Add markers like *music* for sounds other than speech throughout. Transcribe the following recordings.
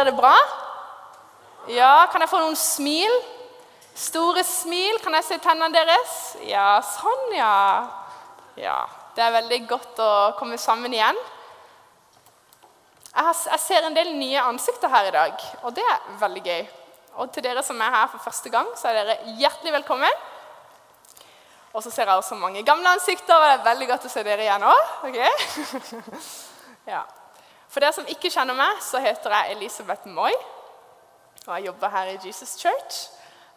dere det bra? Ja, kan jeg få noen smil? Store smil. Kan jeg se tennene deres? Ja, sånn, ja. Ja, Det er veldig godt å komme sammen igjen. Jeg, har, jeg ser en del nye ansikter her i dag, og det er veldig gøy. Og til dere som er her for første gang, så er dere hjertelig velkommen. Og så ser jeg også mange gamle ansikter, og det er veldig godt å se dere igjen òg. Okay? *laughs* ja. For dere som ikke kjenner meg, så heter jeg Elisabeth Moi. Og jeg jobber her i Jesus Church.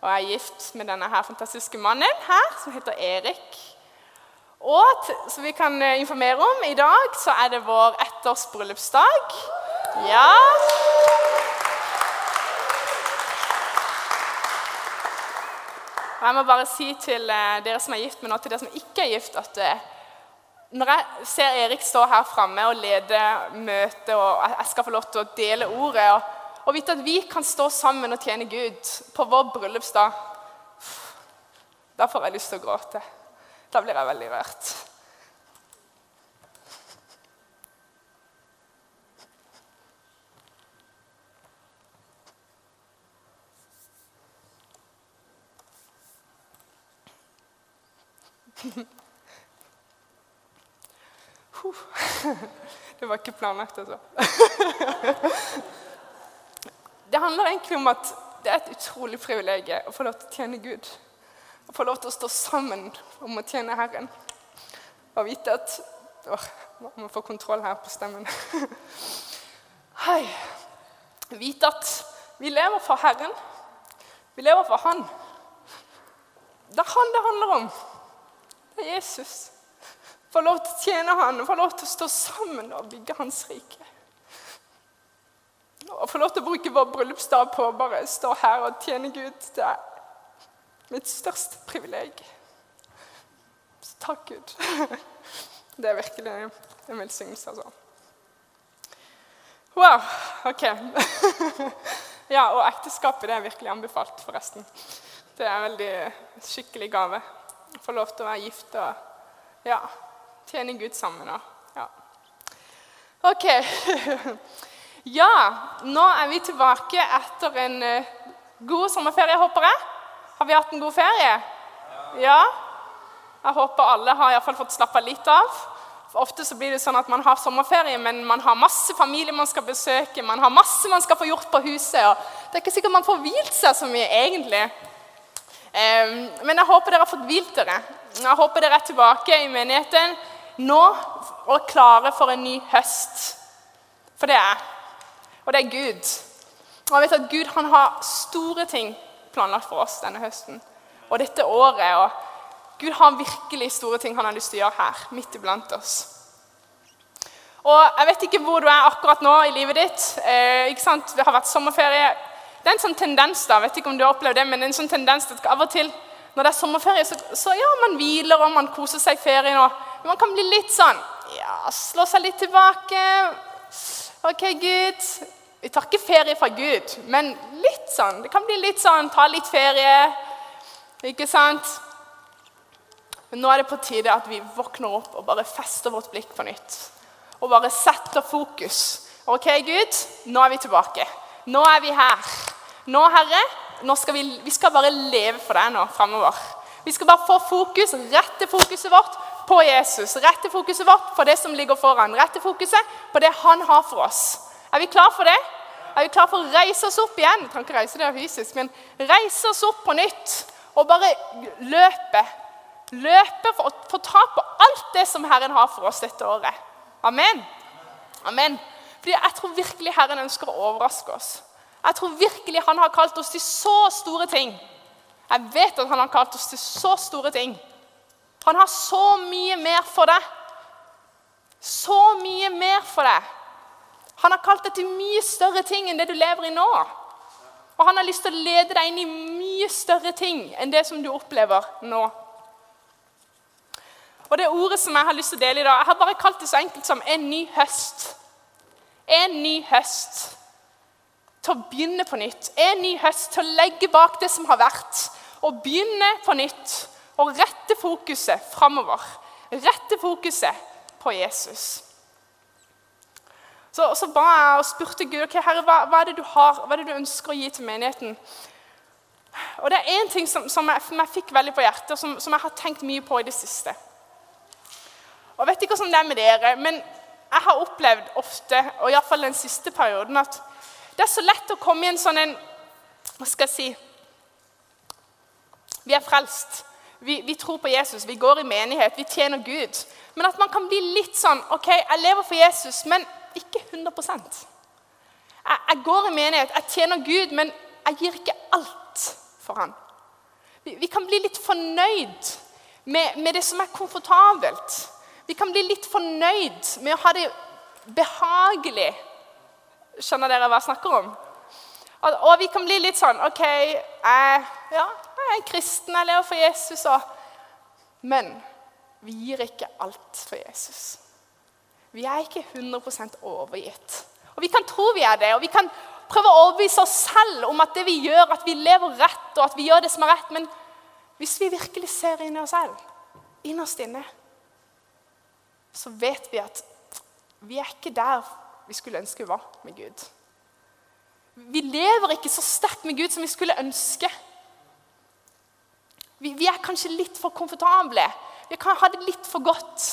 Og jeg er gift med denne her fantastiske mannen her, som heter Erik. Og som vi kan eh, informere om, i dag så er det vår ettårs bryllupsdag. Ja. Og jeg må bare si til eh, dere som er gift, men også til dere som ikke er gift, at eh, når jeg ser Erik stå her framme og lede møtet, og jeg skal få lov til å dele ordet og, og vite at vi kan stå sammen og tjene Gud på vår bryllupsdag Da får jeg lyst til å gråte. Da blir jeg veldig rørt. *laughs* *laughs* Det var ikke planlagt, altså. *laughs* Det handler egentlig om at det er et utrolig privilegium å få lov til å tjene Gud. Å få lov til å stå sammen om å tjene Herren. Og vite at åh, må få kontroll her på stemmen. *laughs* Hei. Vite at vi lever for Herren. Vi lever for Han. Det er Han det handler om. Det er Jesus. Få lov til å tjene Han, få lov til å stå sammen og bygge Hans rike. Og få lov til å bruke vår bryllupsdag på å bare stå her og tjene Gud. Det er mitt største privilegium. Så takk, Gud. *laughs* Det er virkelig en velsignelse, altså. Wow. Ok. *laughs* Ja, og ekteskapet det er virkelig anbefalt, forresten. Det er en veldig skikkelig gave. Få lov til å være gift og ja, tjene Gud sammen. da. ja. Ok. *laughs* Ja, nå er vi tilbake etter en uh, god sommerferie, håper jeg. Har vi hatt en god ferie? Ja. Jeg håper alle har i hvert fall fått slappa litt av. Ofte så blir det sånn at man har sommerferie, men man har masse familie man skal besøke. Man har masse man skal få gjort på huset. og Det er ikke sikkert man får hvilt seg så mye, egentlig. Um, men jeg håper dere har fått hvilt dere. Jeg håper dere er tilbake i menigheten nå og klare for en ny høst. For det er og det er Gud. Og jeg vet at Gud han har store ting planlagt for oss denne høsten og dette året. og Gud har virkelig store ting han har lyst til å gjøre her, midt iblant oss. Og Jeg vet ikke hvor du er akkurat nå i livet ditt. Eh, ikke sant? Det har vært sommerferie. Det er en sånn tendens da, vet ikke om du har opplevd det, men en sånn tendens at av og til når det er sommerferie, så, så ja, man hviler og man koser seg i ferien. Og, man kan bli litt sånn ja, Slå seg litt tilbake. OK, Gud. Vi tar ikke ferie fra Gud, men litt sånn. Det kan bli litt sånn ta litt ferie. Ikke sant? Men nå er det på tide at vi våkner opp og bare fester vårt blikk på nytt. Og bare setter fokus. OK, Gud, nå er vi tilbake. Nå er vi her. Nå, Herre, nå skal vi, vi skal bare leve for deg nå framover. Vi skal bare få fokus, rette fokuset vårt på Jesus. Rette fokuset vårt på det som ligger foran. Rette fokuset på det han har for oss. Er vi klar for det? Er vi klar for å reise oss opp igjen? Vi kan ikke reise det fysisk, men reise oss opp på nytt og bare løpe. Løpe for å få tak på alt det som Herren har for oss dette året. Amen. Amen. Fordi Jeg tror virkelig Herren ønsker å overraske oss. Jeg tror virkelig Han har kalt oss til så store ting. Jeg vet at Han har kalt oss til så store ting. Han har så mye mer for deg. Så mye mer for deg. Han har kalt deg til mye større ting enn det du lever i nå. Og han har lyst til å lede deg inn i mye større ting enn det som du opplever nå. Og det ordet som jeg har lyst til å dele i dag, jeg har bare kalt det så enkelt som en ny høst. En ny høst til å begynne på nytt. En ny høst til å legge bak det som har vært, og begynne på nytt og rette fokuset framover. Rette fokuset på Jesus. Så, så ba jeg og spurte Gud ok, herre, hva, hva, er det du har, hva er det du ønsker å gi til menigheten. Og det er én ting som, som, jeg, som, jeg, fikk veldig på hjertet, og som, som, jeg har tenkt mye på i det siste. Og Jeg vet ikke hvordan det er med dere, men jeg har opplevd ofte, og iallfall den siste perioden, at det er så lett å komme i en sånn en Hva skal jeg si Vi er frelst. Vi, vi, tror på Jesus, vi går i menighet, vi tjener Gud. Men at man kan bli litt sånn OK, jeg lever for Jesus, men ikke 100 jeg, jeg går i menighet, jeg tjener Gud, men jeg gir ikke alt for han. Vi, vi kan bli litt fornøyd med, med, det som er komfortabelt. Vi kan bli litt fornøyd med å ha det behagelig. Skjønner dere hva jeg snakker om? Og, og vi kan bli litt sånn OK, jeg, ja, jeg er kristen, jeg lever for Jesus. Og, men vi gir ikke alt for Jesus. Vi er ikke 100% overgitt. Og Vi kan tro vi er det, og vi kan prøve å overbevise oss selv om at det vi gjør, at vi lever rett, og at vi gjør det som er rett. Men hvis vi virkelig ser inn i oss selv, innerst inne, så vet vi at vi er ikke der vi skulle ønske vi var med Gud. Vi lever ikke så sterkt med Gud som vi skulle ønske. Vi, vi er kanskje litt for komfortable. Vi kan ha det litt for godt.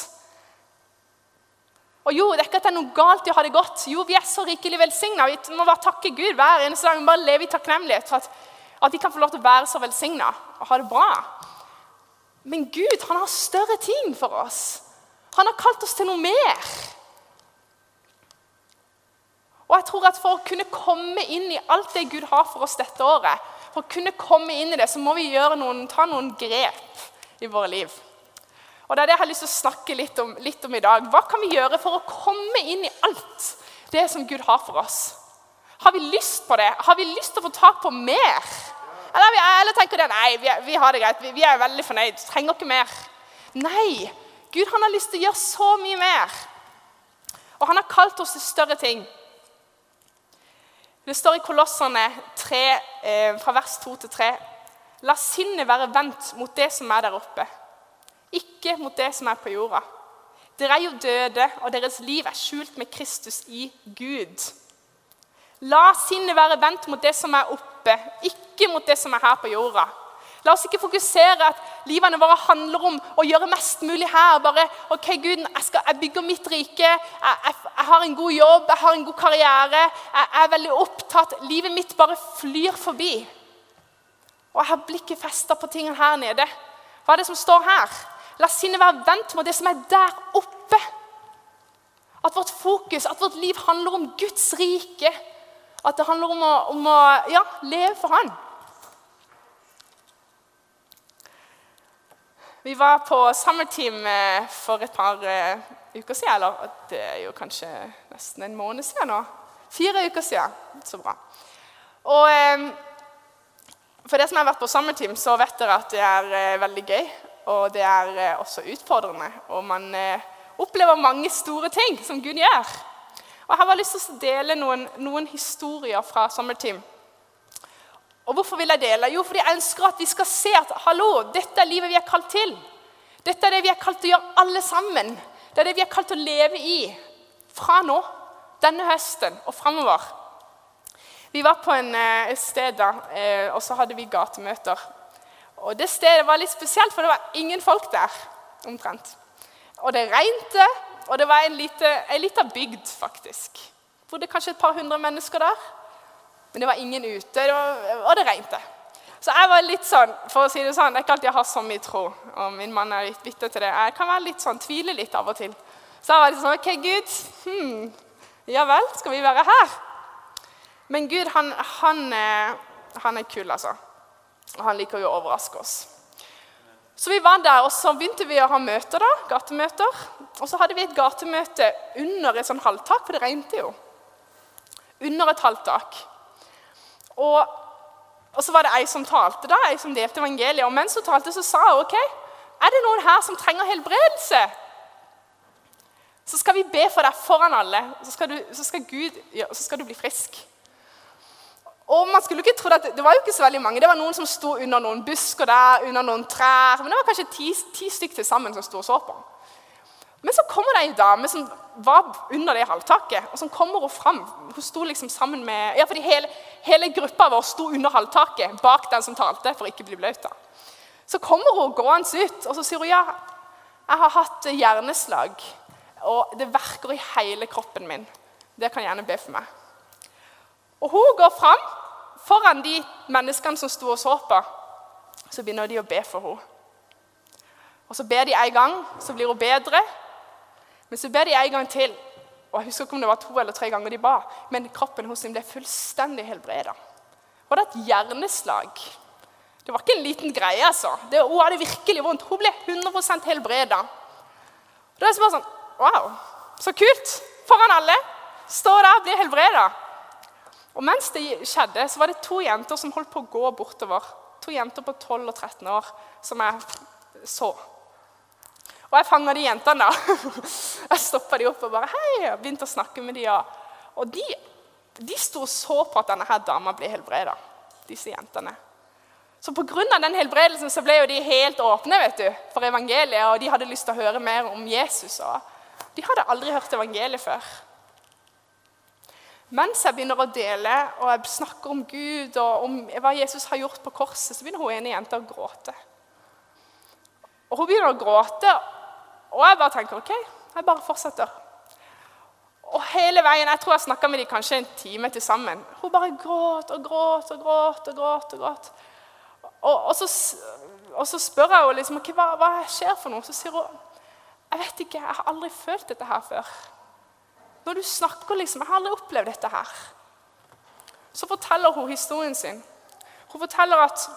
Og jo, det er ikke at det er noe galt i å ha det godt. Jo, vi er så rikelig velsigna. Vi må bare takke Gud hver eneste dag. Bare leve i takknemlighet for at, at vi kan få lov til å være så velsigna og ha det bra. Men Gud han har større ting for oss. Han har kalt oss til noe mer. Og jeg tror at For å kunne komme inn i alt det Gud har for oss dette året, for å kunne komme inn i det, så må vi noen, ta noen grep i våre liv. Og Det er det jeg har lyst til å snakke litt om, litt om, i dag. Hva kan vi gjøre for å komme inn i alt det som Gud har for oss? Har vi lyst på det? Har vi lyst til å få tak på mer? Eller, eller tenker du nei, vi, vi, har det greit, vi, vi er veldig fornøyd, trenger ikke mer. Nei, Gud han har lyst til å gjøre så mye mer. Og han har kalt oss til større ting. Det står i Kolossene 3, eh, fra vers 2 til 3. La sinnet være vendt mot det som er der oppe ikke mot det som er på jorda. Dere er jo døde, og deres liv er skjult med Kristus i Gud. La sinnet være vendt mot det som er oppe, ikke mot det som er her på jorda. La oss ikke fokusere at livene våre handler om å gjøre mest mulig her. Bare OK, Gud, jeg, skal, jeg bygger mitt rike. Jeg, jeg, jeg, har en god jobb, jeg har en god karriere. Jeg, er veldig opptatt. Livet mitt bare flyr forbi. Og jeg har blikket festa på tingene her nede. Hva er det som står her? La sinnet være vendt mot det som er der oppe. At vårt fokus, at vårt liv handler om Guds rike. At det handler om å, om å ja, leve for Han. Vi var på Summerteam eh, for et par uh, uker siden. Eller det er jo kanskje nesten en måned siden nå. Fire uker siden. Så bra. Og um, for dere som har vært på Summerteam, så vet dere at det er veldig gøy. Og det er eh, også utfordrende. Og man eh, opplever mange store ting som Gud gjør. Og Jeg har lyst til å dele noen, noen historier fra Summerteam. Og Hvorfor vil jeg dele? Jo, fordi jeg ønsker at vi skal se at hallo, dette er livet vi er kalt til. Dette er det vi er kalt til å gjøre alle sammen. Det er det vi er kalt til å leve i fra nå, denne høsten og framover. Vi var på en, eh, et sted da, og så hadde vi gatemøter. Og Det stedet var litt spesielt, for det var ingen folk der. omtrent. Og det regnte, og det var en liten bygd, faktisk. Bodde kanskje et par hundre mennesker der. Men det var ingen ute, det var, og det regnte. Så jeg var litt sånn, for å si det sånn, det er ikke alltid jeg har så mye tro. Og min mann er litt bitter til det. Jeg kan være litt sånn, tvile litt av og til. Så jeg var litt sånn OK, Gud. Hmm, ja vel, skal vi være her? Men Gud, han, han, eh, han er kul, altså. Og han liker jo å overraske oss. Så vi var der, og så begynte vi å ha møter, da, gatemøter. Og så hadde vi et gatemøte under et sånn halvtak, for det regnet jo. Under et halvtak. Og, og, så var det ei som talte, da, ei som delte evangeliet. Og mens hun talte, så sa hun OK, er det noen her som trenger helbredelse? Så skal vi be for deg foran alle, så skal du, så skal Gud, ja, så skal du bli frisk. Og man skulle ikke tro at Det var jo ikke så veldig mange. Det var noen som sto under noen busker der, under noen trær. Men det var kanskje ti, ti stykker til sammen som sto og så på. Men så kommer det ei dame som var under det halvtaket, og som kommer hun fram. Hun sto liksom sammen med, ja, fordi hele, hele gruppa vår sto under halvtaket bak den som talte, for ikke å bli blaut. Så kommer hun gående ut, og så sier hun ja, jeg har hatt hjerneslag, og det verker i hele kroppen min. Det kan gjerne be for meg. Og hun går fram foran de menneskene som sto og så på. Så begynner de å be for henne. Og Så ber de en gang, så blir hun bedre. Men så ber de en gang til. Og Jeg husker ikke om det var to eller tre ganger de ba, men kroppen hos dem ble fullstendig helbreda. Var det et hjerneslag. Det var ikke en liten greie. altså. Det, hun hadde virkelig vondt. Hun ble 100% helbreda. Da er bare sånn Wow, så kult! Foran alle. Står der og blir helbreda. Og mens det skjedde, så var det to jenter som holdt på å gå bortover. To jenter på 12 og 13 år som jeg så. Og jeg fanga de jentene. da. *laughs* Jeg stoppa de opp og bare hei, og begynte å snakke med de. Og de, de sto og så på at denne her dama ble helbreda. Disse jentene. Så pga. den helbredelsen så ble jo de helt åpne vet du, for evangeliet. Og de hadde lyst til å høre mer om Jesus. og De hadde aldri hørt evangeliet før. Mens jeg begynner å dele og jeg snakker om Gud og om hva Jesus har gjort på korset, så begynner hun ene jenta å gråte. Og Hun begynner å gråte, og jeg bare tenker OK, jeg bare fortsetter. Og hele veien, Jeg tror jeg snakka med dem kanskje en time til sammen. Hun bare gråt og gråt og gråt. og gråt og gråt. Og, og, så, og så, spør jeg henne liksom, hva, hva skjer for noe. Så sier hun jeg vet ikke, jeg har aldri følt dette her før. Når du snakker liksom, Jeg har aldri opplevd dette her. Så forteller hun historien sin. Hun forteller at,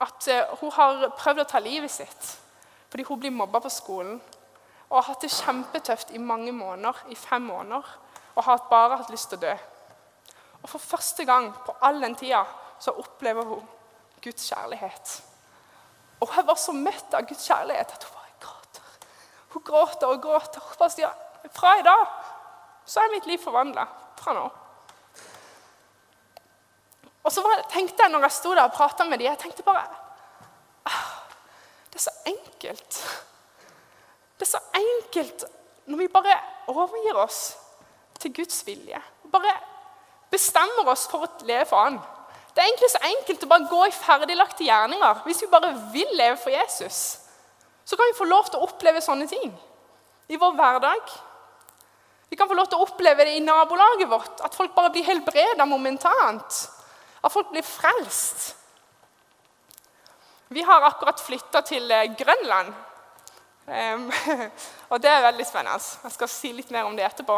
at eh, hun har prøvd å ta livet sitt fordi hun blir mobba på skolen. Og har hatt det kjempetøft i mange måneder, i fem måneder. Og har bare hatt lyst til å dø. Og for første gang på all den tida så opplever hun Guds kjærlighet. Og hun var så møtt av Guds kjærlighet at hun bare gråter. Hun gråter og gråter. Hun bare sier fra i dag så er mitt liv forvandla. Fra nå. Og så tenkte jeg når jeg sto der og prata med dem, jeg tenkte bare Det er så enkelt. Det er så enkelt når vi bare overgir oss til Guds vilje. Bare bestemmer oss for å leve for Han. Det er egentlig så enkelt å bare gå i ferdiglagte gjerninger. Hvis vi bare vil leve for Jesus, så kan vi få lov til å oppleve sånne ting i vår hverdag. Vi kan få lov til å oppleve det i nabolaget vårt, at folk bare blir helbreda momentant. At folk blir frelst. Vi har akkurat flytta til eh, Grønland. Um, *laughs* og det er veldig spennende. Jeg skal si litt mer om det etterpå.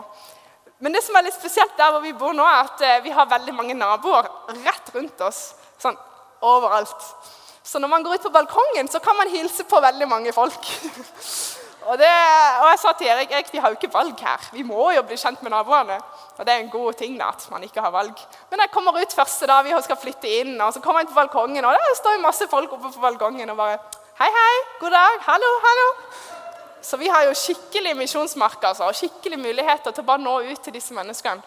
Men det som er litt spesielt der hvor vi bor nå, er at eh, vi har veldig mange naboer rett rundt oss. Sånn overalt. Så når man går ut på balkongen, så kan man hilse på veldig mange folk. *laughs* og, det, og, jeg sa til Erik Erik, vi har jo ikke valg her. Vi må jo bli kjent med naboene. Og det er en god ting da, at man ikke har valg. Men jeg kommer ut første dag vi skal flytte inn, og så kommer jeg inn på balkongen, og der står jo masse folk oppe på balkongen og bare Hei, hei, god dag, hallo, hallo. Så vi har jo skikkelig misjonsmark altså, og skikkelig muligheter til å bare nå ut til disse menneskene.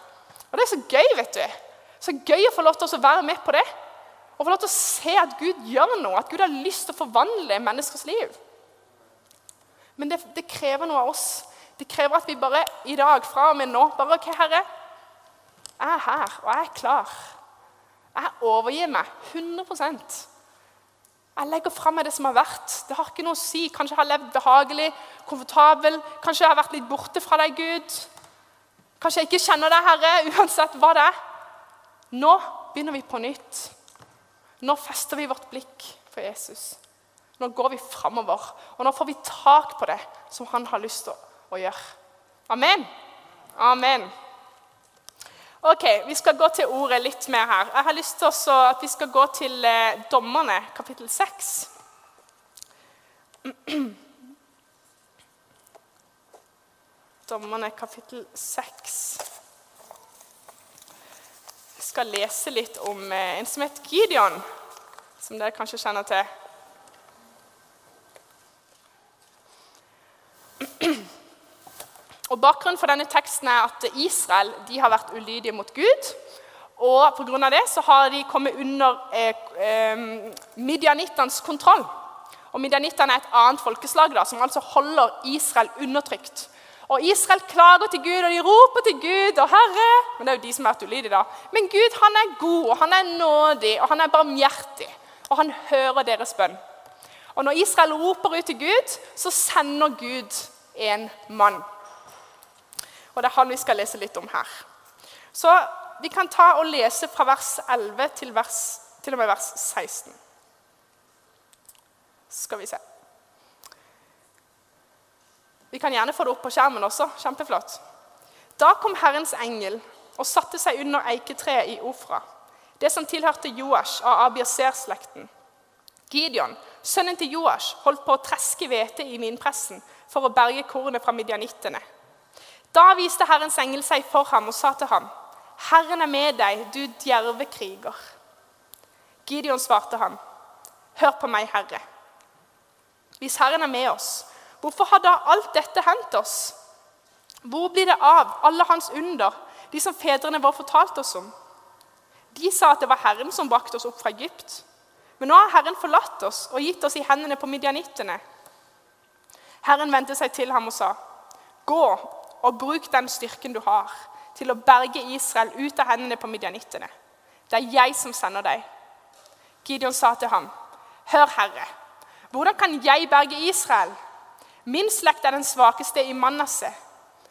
Og det er så gøy, vet du. Så gøy å få lov til å være med på det. Og få lov til å se at Gud gjør noe, at Gud har lyst til å forvandle menneskers liv. Men det, det krever noe av oss. Det krever at vi bare i dag, fra og med nå bare OK, Herre, jeg er her, og jeg er klar. Jeg overgir meg 100 jeg legger fra meg det som har vært. Det har ikke noe å si. Kanskje jeg har levd behagelig, komfortabel. Kanskje jeg har vært litt borte fra deg, Gud. Kanskje jeg ikke kjenner deg, Herre, uansett hva det er. Nå begynner vi på nytt. Nå fester vi vårt blikk for Jesus. Nå går vi framover, og nå får vi tak på det som han har lyst til å gjøre. Amen. Amen. Ok, Vi skal gå til ordet litt mer her. Jeg har lyst til at vi skal gå til eh, Dommerne, kapittel 6. *clears throat* Dommerne, kapittel 6. Jeg skal lese litt om eh, en som heter Gideon, som dere kanskje kjenner til. Og Bakgrunnen for denne teksten er at Israel har vært ulydige mot Gud. Og pga. det så har de kommet under eh, eh, midjanittenes kontroll. Og Midianittene er et annet folkeslag da, som altså holder Israel undertrykt. Og Israel klager til Gud, og de roper til Gud og Herre. Men det er jo de som har vært ulydige, da. Men Gud han er god, og han er nådig, og han er barmhjertig. Og han hører deres bønn. Og når Israel roper ut til Gud, så sender Gud en mann. Og det er han vi skal lese litt om her. Så vi kan ta og lese fra vers 11 til, vers, til og med vers 16. Skal vi se. Vi kan gjerne få det opp på skjermen også. Kjempeflott. Da kom Herrens engel og satte seg under eiketreet i Ofra, det som tilhørte Joash av Abiaser-slekten. Gideon, sønnen til Joash, holdt på å treske hvete i vinpressen for å berge kornet fra midjanittene. Da viste Herrens engel seg for ham og sa til ham, 'Herren er med deg, du djerve kriger.' Gideon svarte ham, 'Hør på meg, Herre.' Hvis Herren er med oss, Hvorfor har da alt dette hendt oss? Hvor blir det av alle hans under, de som fedrene våre fortalte oss om? De sa at det var Herren som brakte oss opp fra Egypt. Men nå har Herren forlatt oss og gitt oss i hendene på midjanittene. Herren vendte seg til ham og sa, 'Gå og bruk den styrken du har, til å berge Israel ut av hendene på midjanittene.' 'Det er jeg som sender deg.' Gideon sa til ham, 'Hør, Herre, hvordan kan jeg berge Israel?' Min slekt er den svakeste i Manasseh,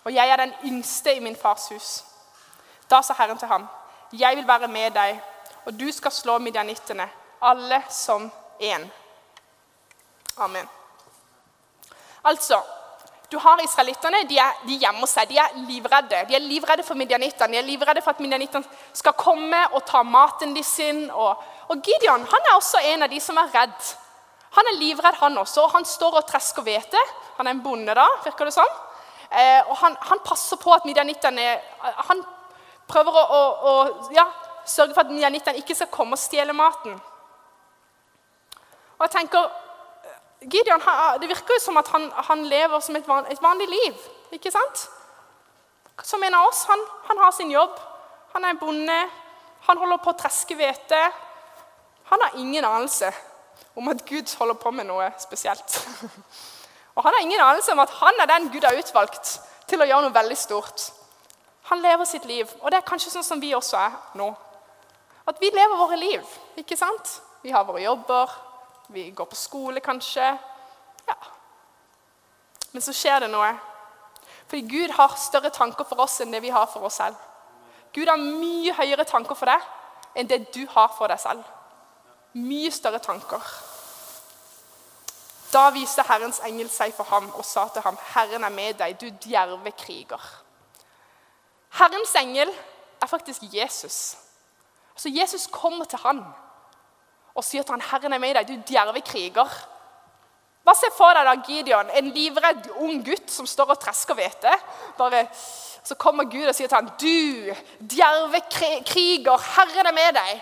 og jeg er den yngste i min fars hus. Da sa Herren til ham, jeg vil være med deg, og du skal slå midjanittene, alle som én. Amen. Altså, du har israelittene. De, er, de gjemmer seg. De er livredde. De er livredde for midjanittene. De er livredde for at midjanittene skal komme og ta maten de sin. Og, og Gideon han er også en av de som er redd. Han er livredd, han også. og Han står og tresker hvete. Han er en bonde, da, virker det som. Eh, og han, han, passer på at midjanittene Han prøver å, å, å ja, sørge for at midjanittene ikke skal komme og stjele maten. Og jeg tenker, Gideon, Det virker jo som at han, han lever som et, van, et, vanlig liv. ikke sant? Som en av oss. Han, han har sin jobb. Han er en bonde. Han holder på å treske hvete. Han har ingen anelse om at Gud holder på med noe spesielt. *laughs* Og Han har ingen anelse om at han er den Gud har utvalgt til å gjøre noe veldig stort. Han lever sitt liv, og det er kanskje sånn som vi også er nå. At vi lever våre liv. ikke sant? Vi har våre jobber, vi går på skole kanskje. Ja. Men så skjer det noe. Fordi Gud har større tanker for oss enn det vi har for oss selv. Gud har mye høyere tanker for deg enn det du har for deg selv. Mye større tanker. Da viste Herrens engel seg for ham og sa til ham, 'Herren er med deg, du djerve kriger.' Herrens engel er faktisk Jesus. Så Jesus kommer til han og sier til han, 'Herren er med deg, du djerve kriger'. Ser for deg da, Gideon, en livredd ung gutt som står og tresker hvete? Bare, så kommer Gud og sier til ham, 'Du djerve kriger, Herren er med deg.'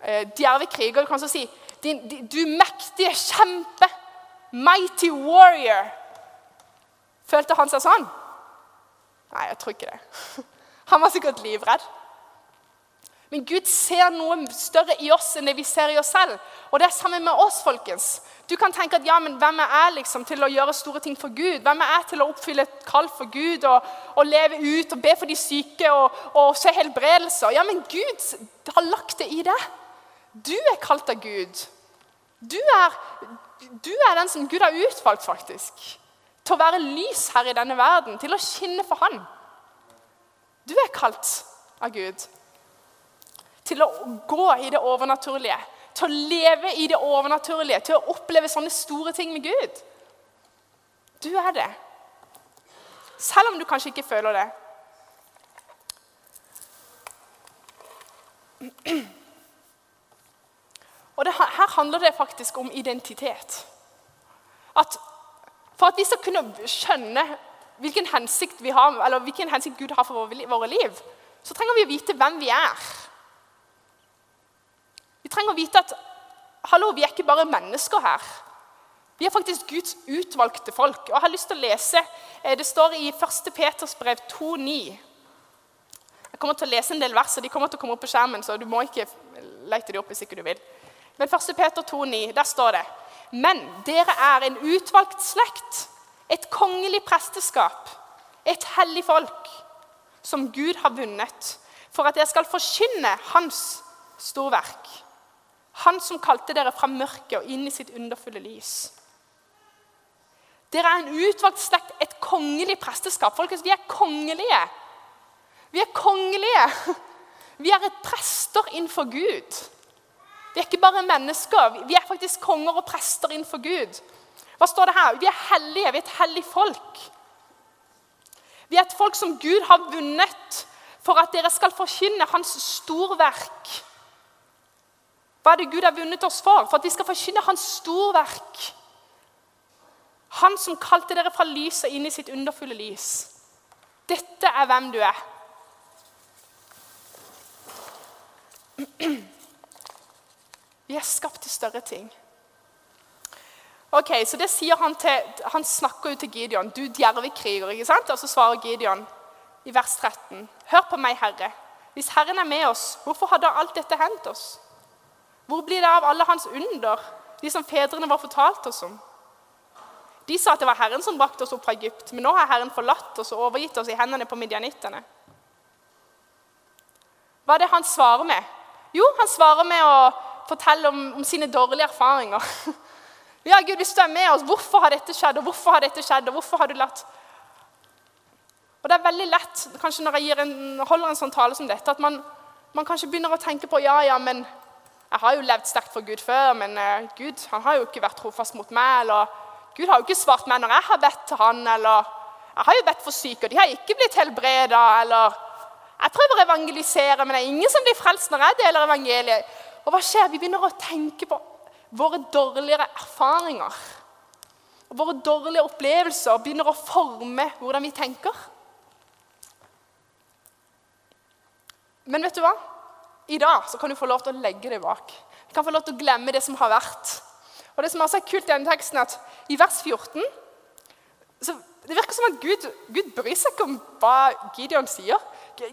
Eh, djerve kriger, du kan så si din, din, du mektige kjempe, mighty warrior. Følte han seg sånn? Nei, jeg tror ikke det. *laughs* Han var sikkert livredd. Men Gud ser noe større i oss enn det vi ser i oss selv. Og det er sammen med oss, folkens. Du kan tenke at ja, men hvem er jeg liksom til å gjøre store ting for Gud? Hvem er jeg til å oppfylle et kall for Gud og, og leve ut og be for de syke og, og se helbredelser? Ja, men Gud har lagt det i deg. Du er kalt av Gud. Du er, du er den som Gud har utvalgt, faktisk. Til å være lys her i denne verden, til å skinne for Han. Du er kalt av Gud til å gå i det overnaturlige. Til å leve i det overnaturlige, til å oppleve sånne store ting med Gud. Du er det. Selv om du kanskje ikke føler det. Og det, Her handler det faktisk om identitet. At For at vi skal kunne skjønne hvilken hensikt, har, hvilken hensikt Gud har for våre liv, så trenger vi å vite hvem vi er. Vi trenger å vite at hallo, vi er ikke bare mennesker her. Vi er faktisk Guds utvalgte folk. Og jeg har lyst til å lese, eh, Det står i 1. Peters brev 2,9. Jeg kommer til å lese en del vers, og de kommer til å komme opp på skjermen, så du må ikke lete de opp hvis ikke du vil. Men 1. Peter 2,9, der står det Men dere er en utvalgt slekt, et kongelig presteskap, et hellig folk, som Gud har vunnet, for at dere skal forkynne Hans storverk. Han som kalte dere fra mørket og inn i sitt underfulle lys. Dere er en utvalgt slekt, et kongelig presteskap. Folkens, vi er kongelige. Vi er kongelige. Vi er et prester innenfor Gud. Vi er ikke bare mennesker. Vi er faktisk konger og prester innenfor Gud. Hva står det her? Vi er hellige. Vi er et hellig folk. Vi er et folk som Gud har vunnet for at dere skal forkynne hans storverk. Hva er det Gud har vunnet oss for? For at vi skal forkynne hans storverk. Han som kalte dere fra lyset inn i sitt underfulle lys. Dette er hvem du er. Vi er skapt til større ting. Ok, så det sier Han til, han snakker jo til Gideon. 'Du djerve kriger.' ikke sant? Og så svarer Gideon i vers 13.: Hør på meg, Herre. Hvis Herren er med oss, hvorfor har da alt dette hendt oss? Hvor blir det av alle hans under, de som fedrene våre fortalte oss om? De sa at det var Herren som brakte oss opp fra Egypt, men nå har Herren forlatt oss og overgitt oss i hendene på midjanittene. Hva er det han svarer med? Jo, han svarer med å fortelle om, om sine dårlige erfaringer. *laughs* Ja, Gud, hvis du er med oss, hvorfor har dette skjedd, og hvorfor har dette skjedd, og hvorfor har du latt Og Det er veldig lett kanskje når jeg en, holder en sånn tale som dette, at man, man, kanskje begynner å tenke på ja, ja, men jeg har jo levd sterkt for Gud før, men uh, Gud han har jo ikke vært trofast mot meg. eller Gud har jo ikke svart meg når jeg har bedt til han, eller jeg har jo bedt for syke, og de har ikke blitt helbreda, eller jeg prøver å evangelisere, men det er ingen som blir frelst når jeg deler evangeliet. Og hva skjer? Vi begynner å tenke på våre dårligere erfaringer. Og våre dårlige opplevelser begynner å forme hvordan vi tenker. Men vet du hva? I dag så kan du få lov til å legge det bak. Du kan få lov til å glemme det som har vært. Og det som er kult i denne teksten, at i vers 14 så Det virker som at Gud, Gud bryr seg ikke om hva Gideon sier.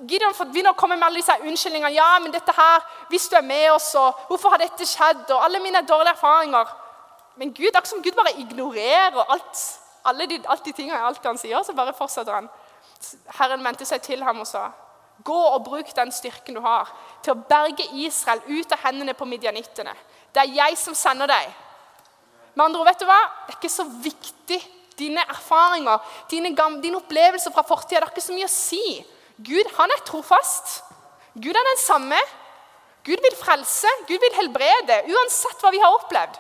Gideon begynner å komme med alle disse unnskyldningene. ja, men dette her, hvis du er med oss, og Hvorfor har dette skjedd? og Alle mine dårlige erfaringer. Men Gud, akkurat som Gud bare ignorerer alt, alle de, alt de tingene, alt han sier, så bare fortsetter han. Herren vendte seg til ham og sa, 'Gå og bruk den styrken du har, til å berge Israel ut av hendene på midjanittene.' 'Det er jeg som sender deg.' Med andre ord, vet du hva? Det er ikke så viktig. Dine erfaringer, dine, dine opplevelser fra fortida, det har ikke så mye å si. Gud han er trofast. Gud er den samme. Gud vil frelse, Gud vil helbrede, uansett hva vi har opplevd.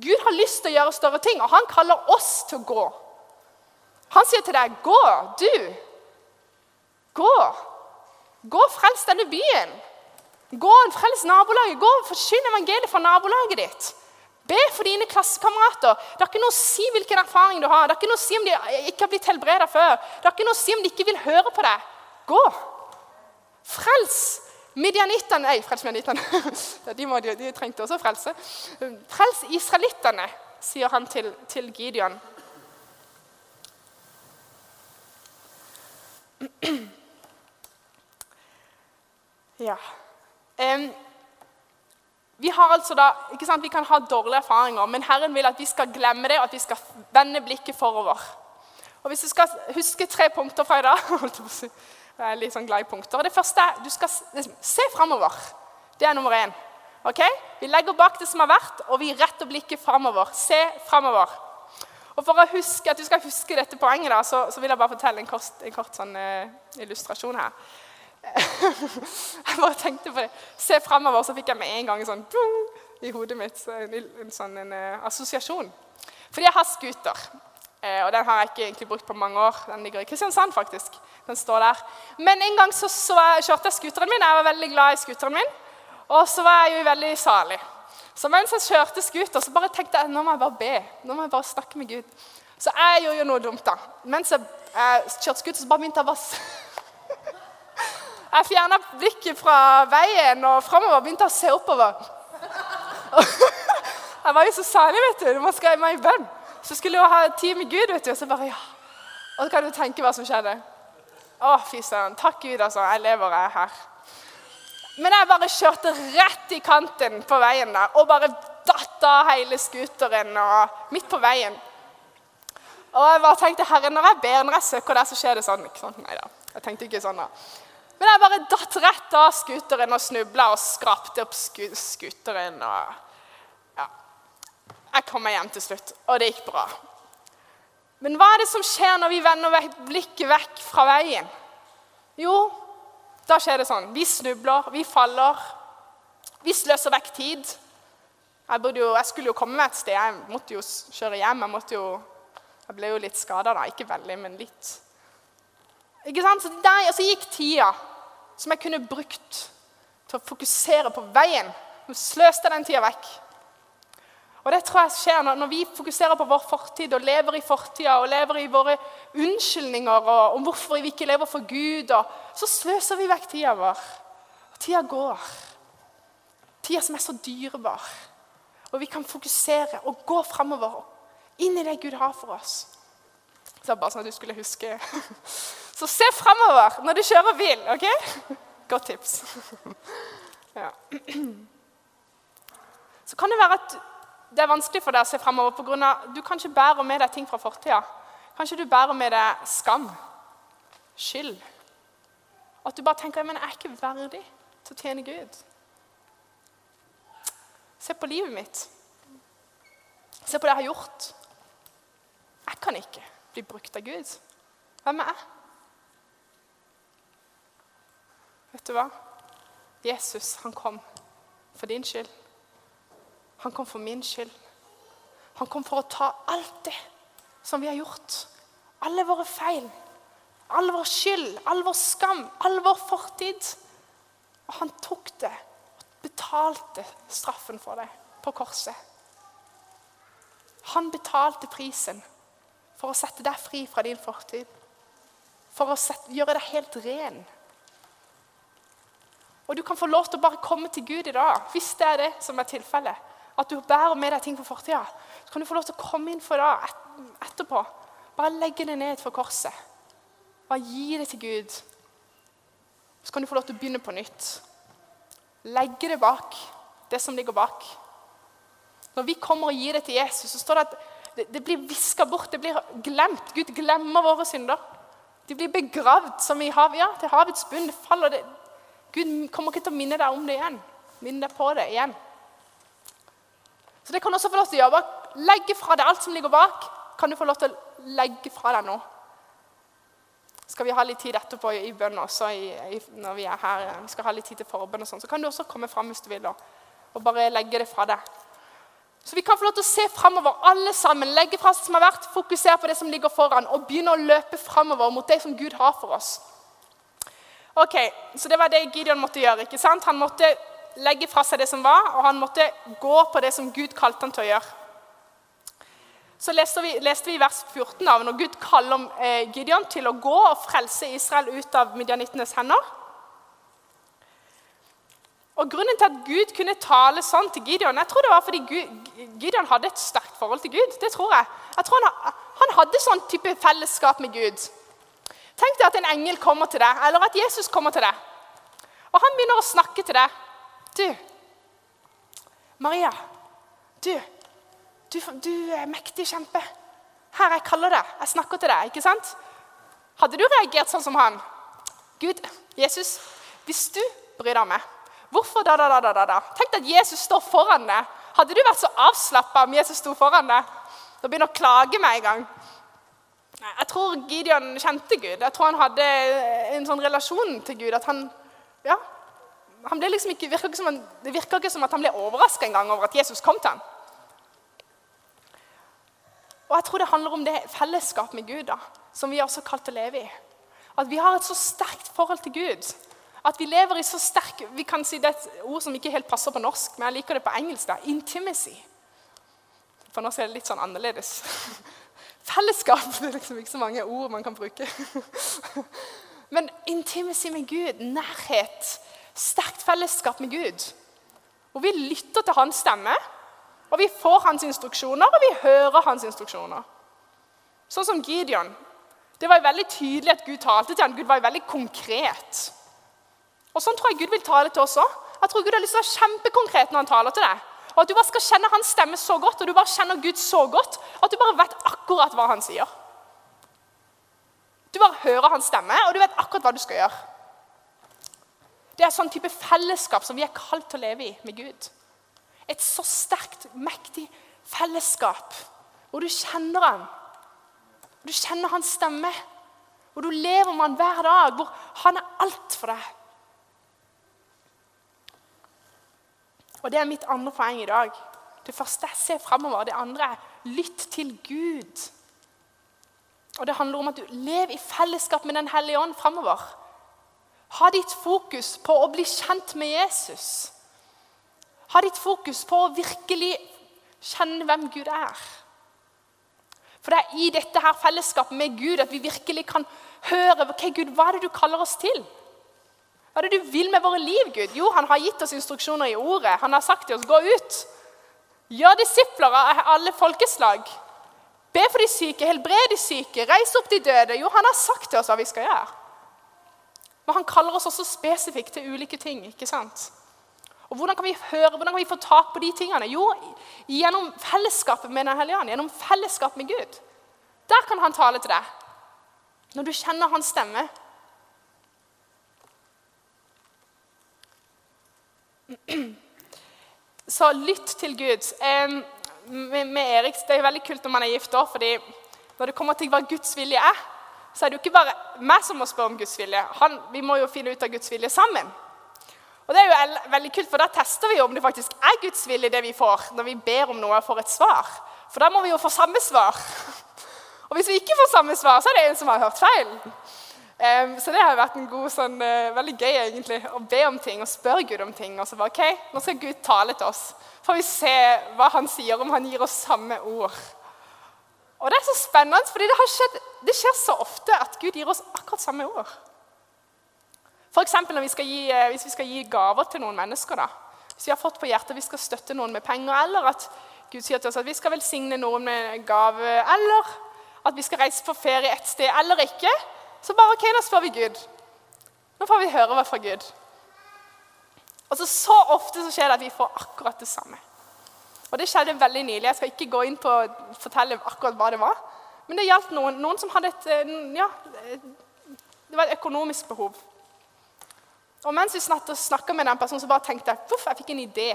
Gud har lyst til å gjøre større ting, og han kaller oss til å gå. Han sier til deg, 'Gå, du. Gå. Gå og frels denne byen.' Gå og frels nabolaget. Gå og Forsyn evangeliet for nabolaget ditt. Be for dine klassekamerater. Det har ikke noe å si hvilken erfaring du har. Det har ikke noe å si om de ikke har blitt helbreda før. Det har ikke noe å si om de ikke vil høre på deg. Gå. Frels midjanittene Nei, frels midjanittene. *laughs* De, de, de, trengte også frelse. Frels israelittene, sier han til, til Gideon. *clears throat* Ja. Um, vi, altså da, ikke sant, vi kan ha dårlige erfaringer, men Herren vil at vi skal glemme det, og at vi skal vende blikket forover. Og Hvis du skal huske tre punkter fra i dag *laughs* Jeg er litt sånn glad i punkter. Det første er du skal se framover. Det er nummer én. Ok? Vi legger bak det som har vært, og vi retter blikket framover. Se framover. Og For å huske, at du skal huske dette poenget, da, så, så vil jeg bare fortelle en kort, en kort sånn, uh, illustrasjon her. *laughs* jeg bare tenkte på det. Se framover, så fikk jeg med en gang sånn i hodet mitt en, en sånn en, uh, assosiasjon. Fordi jeg har scooter. Uh, og den har jeg ikke egentlig brukt på mange år. Den ligger i Kristiansand, faktisk. Den står der. Men en gang så, så jeg, kjørte jeg scooteren min. Jeg var veldig glad i scooteren min. Og så var jeg jo veldig salig. Så mens jeg kjørte scooter, så bare tenkte jeg nå må jeg bare be. Nå må jeg bare snakke med Gud. Så jeg gjorde jo noe dumt, da. Mens jeg, jeg kjørte scooter, så bare begynte jeg bare *laughs* jeg fjerna blikket fra veien og framover begynte å se oppover. *laughs* Jeg var jo så salig, vet du. Man meg i bønn. Så skulle jeg ha tid med Gud, vet du. Og så bare, ja. Og så kan du tenke hva som skjedde. Å, fy søren. Takk, Gud, altså. Jeg lever, jeg er her. Men jeg bare kjørte rett i kanten på veien der og bare datt av hele scooteren og midt på veien. Og jeg bare tenkte, herre, når jeg ber, når jeg søker der, så skjer det sånn. ikke sant? Nei da, jeg tenkte ikke sånn da. Men jeg bare datt rett av scooteren og snubla og skrapte opp scooteren. Og ja. Jeg kom meg hjem til slutt, og det gikk bra. Men hva er det som skjer når vi vender blikket vekk fra veien? Jo, da skjer det sånn. Vi snubler, vi faller. Vi sløser vekk tid. Jeg, jo, jeg, skulle jo komme meg et sted. Jeg måtte jo kjøre hjem. Jeg, jo, jeg ble jo litt skada da. Ikke veldig, men litt. Ikke sant? Så, der, så gikk tida som jeg kunne brukt til å fokusere på veien. Nå sløste den tida vekk. Og det tror jeg skjer når, når vi fokuserer på vår fortid og lever i fortida og lever i våre unnskyldninger og om hvorfor vi ikke lever for Gud. Og, så sløser vi vekk tida vår. Og tida går. Tida som er så dyrebar. Og vi kan fokusere og gå framover inn i det Gud har for oss. Så bare sånn at du skulle huske. *laughs* Så se framover når du kjører bil. ok? Godt tips. Ja. Så kan det være at det er vanskelig for deg å se framover pga. du kanskje bærer med deg ting fra fortida. Kanskje du bærer med deg skam, skyld. At du bare tenker men jeg er ikke verdig til å tjene Gud. Se på livet mitt. Se på det jeg har gjort. Jeg kan ikke bli brukt av Gud. Hvem er jeg? Vet du hva? Jesus han kom for din skyld. Han kom for min skyld. Han kom for å ta alt det som vi har gjort. Alle våre feil, all vår skyld, all vår skam, all vår fortid. Og han tok det og betalte straffen for det på korset. Han betalte prisen for å sette deg fri fra din fortid. For å sette, gjøre deg helt ren. Og du kan få lov til å bare komme til Gud i dag, hvis det er det som er tilfellet. At du bærer med deg ting fra fortida. Så kan du få lov til å komme inn for det etterpå. Bare legge det ned for korset. Bare gi det til Gud. Så kan du få lov til å begynne på nytt legge det bak, det som ligger bak. Når vi kommer og gir det til Jesus, så står det at det, det blir viska bort, det blir glemt. Gud glemmer våre synder. De blir begravd som i havet, ja, til havets bunn. Det faller det. Gud kommer ikke til å minne deg om det igjen. Minne deg på det igjen. Så det kan også få lov til å gjøre. Legge fra deg alt som ligger bak. Kan du få lov til å legge fra deg nå skal vi ha litt tid etterpå i bønn også, i, i, når vi er her. Vi skal ha litt tid til forbønn og sånn. Så kan du også komme fram hvis du vil, og, bare legge det fra deg. Så vi kan få lov til å se framover, alle sammen. Legge fra seg som har vært, fokusere på det som ligger foran, og begynne å løpe framover mot det som Gud har for oss. Ok, Så det var det Gideon måtte gjøre. ikke sant? Han måtte legge fra seg det som var, og han måtte gå på det som Gud kalte han til å gjøre så leste vi, i vers 14 av når Gud kaller eh, Gideon til å gå og frelse Israel ut av midjanittenes hender. Og Grunnen til at Gud kunne tale sånn til Gideon, jeg tror det var fordi Gud, Gideon hadde et sterkt forhold til Gud. Det tror jeg. Jeg tror han, han hadde sånn type fellesskap med Gud. Tenk deg at en engel kommer til deg, eller at Jesus kommer til deg. Og han begynner å snakke til deg. Du, Maria. Du, du, du er mektig kjempe. Her, jeg kaller deg. Jeg snakker til deg. ikke sant? Hadde du reagert sånn som han? Gud, Jesus, hvis du bryr deg om meg, hvorfor da, da, da, da, da? Tenk deg at Jesus står foran deg. Hadde du vært så avslappa om Jesus sto foran deg? Da begynner å klage med en gang. Jeg tror Gideon kjente Gud. Jeg tror han hadde en sånn relasjon til Gud at han ja, han ble liksom ikke, virker ikke som han, Det virka ikke som at han ble overraska over at Jesus kom til ham. Og jeg tror det handler om det fellesskap med Gud da, som vi er også kalt til å leve i. At vi har et så sterkt forhold til Gud. At vi lever i så sterk Vi kan si det er et ord som ikke helt passer på norsk, men jeg liker det på engelsk. da, Intimacy. For norsk er det litt sånn annerledes. *laughs* Fellesskap *laughs* det er liksom ikke så mange ord man kan bruke. *laughs* Men intimacy med Gud, nærhet, sterkt fellesskap med Gud. Hvor vi lytter til hans stemme og vi får hans instruksjoner, og vi hører hans instruksjoner. Sånn som Gideon. Det var jo veldig tydelig at Gud talte til ham. Gud var jo veldig konkret. Og Sånn tror jeg Gud vil tale til oss òg. Jeg tror Gud har lyst til å være kjempekonkret når han taler til deg. Og at du bare skal kjenne hans stemme så godt, og du bare kjenner Gud så godt at du bare vet akkurat hva han sier. Du bare hører hans stemme, og du vet akkurat hva du skal gjøre. Det er sånn type fellesskap som vi er kalt til å leve i med Gud. Et så sterkt, mektig fellesskap hvor du kjenner han. Du kjenner hans stemme. Hvor du lever med han hver dag. Hvor han er alt for deg. Og Det er mitt andre poeng i dag. Det første er se framover. Det andre er lytt til Gud. Og Det handler om at du lever i fellesskap med Den hellige ånd framover. Ha ditt fokus på å bli kjent med Jesus. Ha ditt fokus på å virkelig kjenne hvem Gud er. For det er i dette her fellesskapet med Gud at vi virkelig kan høre ok, Gud, hva er det du kaller oss til. Hva er det du vil med våre liv, Gud? Jo, han har gitt oss instruksjoner i ordet. Han har sagt til oss gå ut. Gjør disipler av alle folkeslag. Be for de syke, helbred de syke, reis opp de døde. Jo, han har sagt til oss hva vi skal gjøre. Men han kaller oss også spesifikt til ulike ting. ikke sant? Og Hvordan kan vi høre, hvordan kan vi få tak på de tingene? Jo, gjennom fellesskapet med Den hellige ånd. Gjennom fellesskap med Gud. Der kan han tale til deg. Når du kjenner hans stemme. *clears throat* Så lytt til Gud. med, Erik, Det er veldig kult når man er gift òg, fordi når det kommer til hva Guds vilje er, så er det jo ikke bare meg som må spørre om Guds vilje. Han, vi må jo finne ut av Guds vilje sammen. Og det er jo veldig kult, for Da tester vi jo om det faktisk er Guds vilje det vi får, når vi ber om noe og får et svar. For da må vi jo få samme svar. *laughs* Og hvis vi ikke får samme svar, så er det en som har hørt feil. Um, så det har vært en god, sånn, uh, veldig gøy egentlig, å be om ting og spørre Gud om ting. Og så bare, ok, Nå skal Gud tale til oss. Får vi se hva han sier, om han gir oss samme ord. Og det er så spennende, fordi det, det skjer så ofte at Gud gir oss akkurat samme ord. F.eks. Eh, hvis vi skal gi gaver til noen mennesker. da. Hvis vi har fått på hjertet vi skal støtte noen med penger, eller at Gud sier til oss at vi skal velsigne noen med gave, eller at vi skal reise på ferie et sted eller ikke, så bare ok, nå spør vi Gud. Nå får vi høre hva fra Gud. Og så, ofte så skjer det at vi får akkurat det samme. Og Det skjedde veldig nylig. Jeg skal ikke gå inn på å fortelle akkurat hva det var. Men det gjaldt noen, noen som hadde et eh, ja, det var et økonomisk behov. Og Mens vi snakka med den personen, så bare tenkte jeg puff, jeg fikk en idé.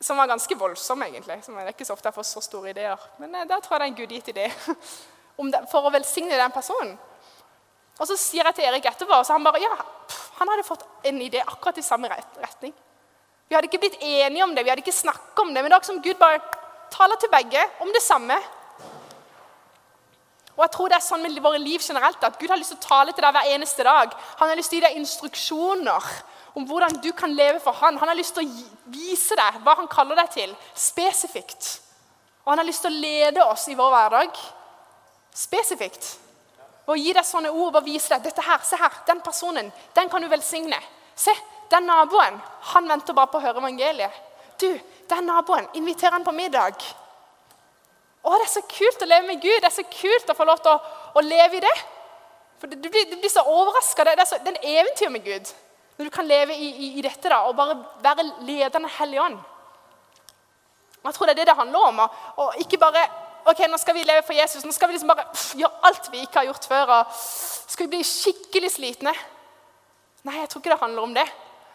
Som var ganske voldsom, egentlig. Det er ikke så ofte jeg får så store ideer. Men der da tror jeg det er en gudgitt idé *laughs* for å velsigne den personen. Og Så sier jeg til Erik etterpå, og så han bare ja, han hadde fått en idé akkurat i samme retning. Vi hadde ikke blitt enige om det, vi hadde ikke snakket om det, men det er som Gud bare taler til begge om det samme. Og jeg tror det er sånn med våre liv generelt, at Gud har lyst til å tale til deg hver eneste dag. Han har lyst til å gi deg instruksjoner om hvordan du kan leve for han. Han har lyst til å vise deg hva han kaller deg til, spesifikt. Og han har lyst til å lede oss i vår hverdag spesifikt. Å gi deg sånne ord og vise deg dette her, se her, den personen, den kan du velsigne. Se, den naboen han venter bare på å høre evangeliet. Du, den naboen, inviter han på middag. Å, Det er så kult å leve med Gud. Det er så kult å få lov til å, å leve i det. For Du blir, blir så overraska. Det, det, er en eventyr med Gud. Når du kan leve i, i, i dette da, og bare være ledende hellig ånd. Jeg tror det er det det handler om. Og, og, ikke bare ok, nå skal vi leve for Jesus. Nå skal vi liksom bare pff, gjøre alt vi ikke har gjort før. og Skal vi bli skikkelig slitne? Nei, jeg tror ikke det handler om det.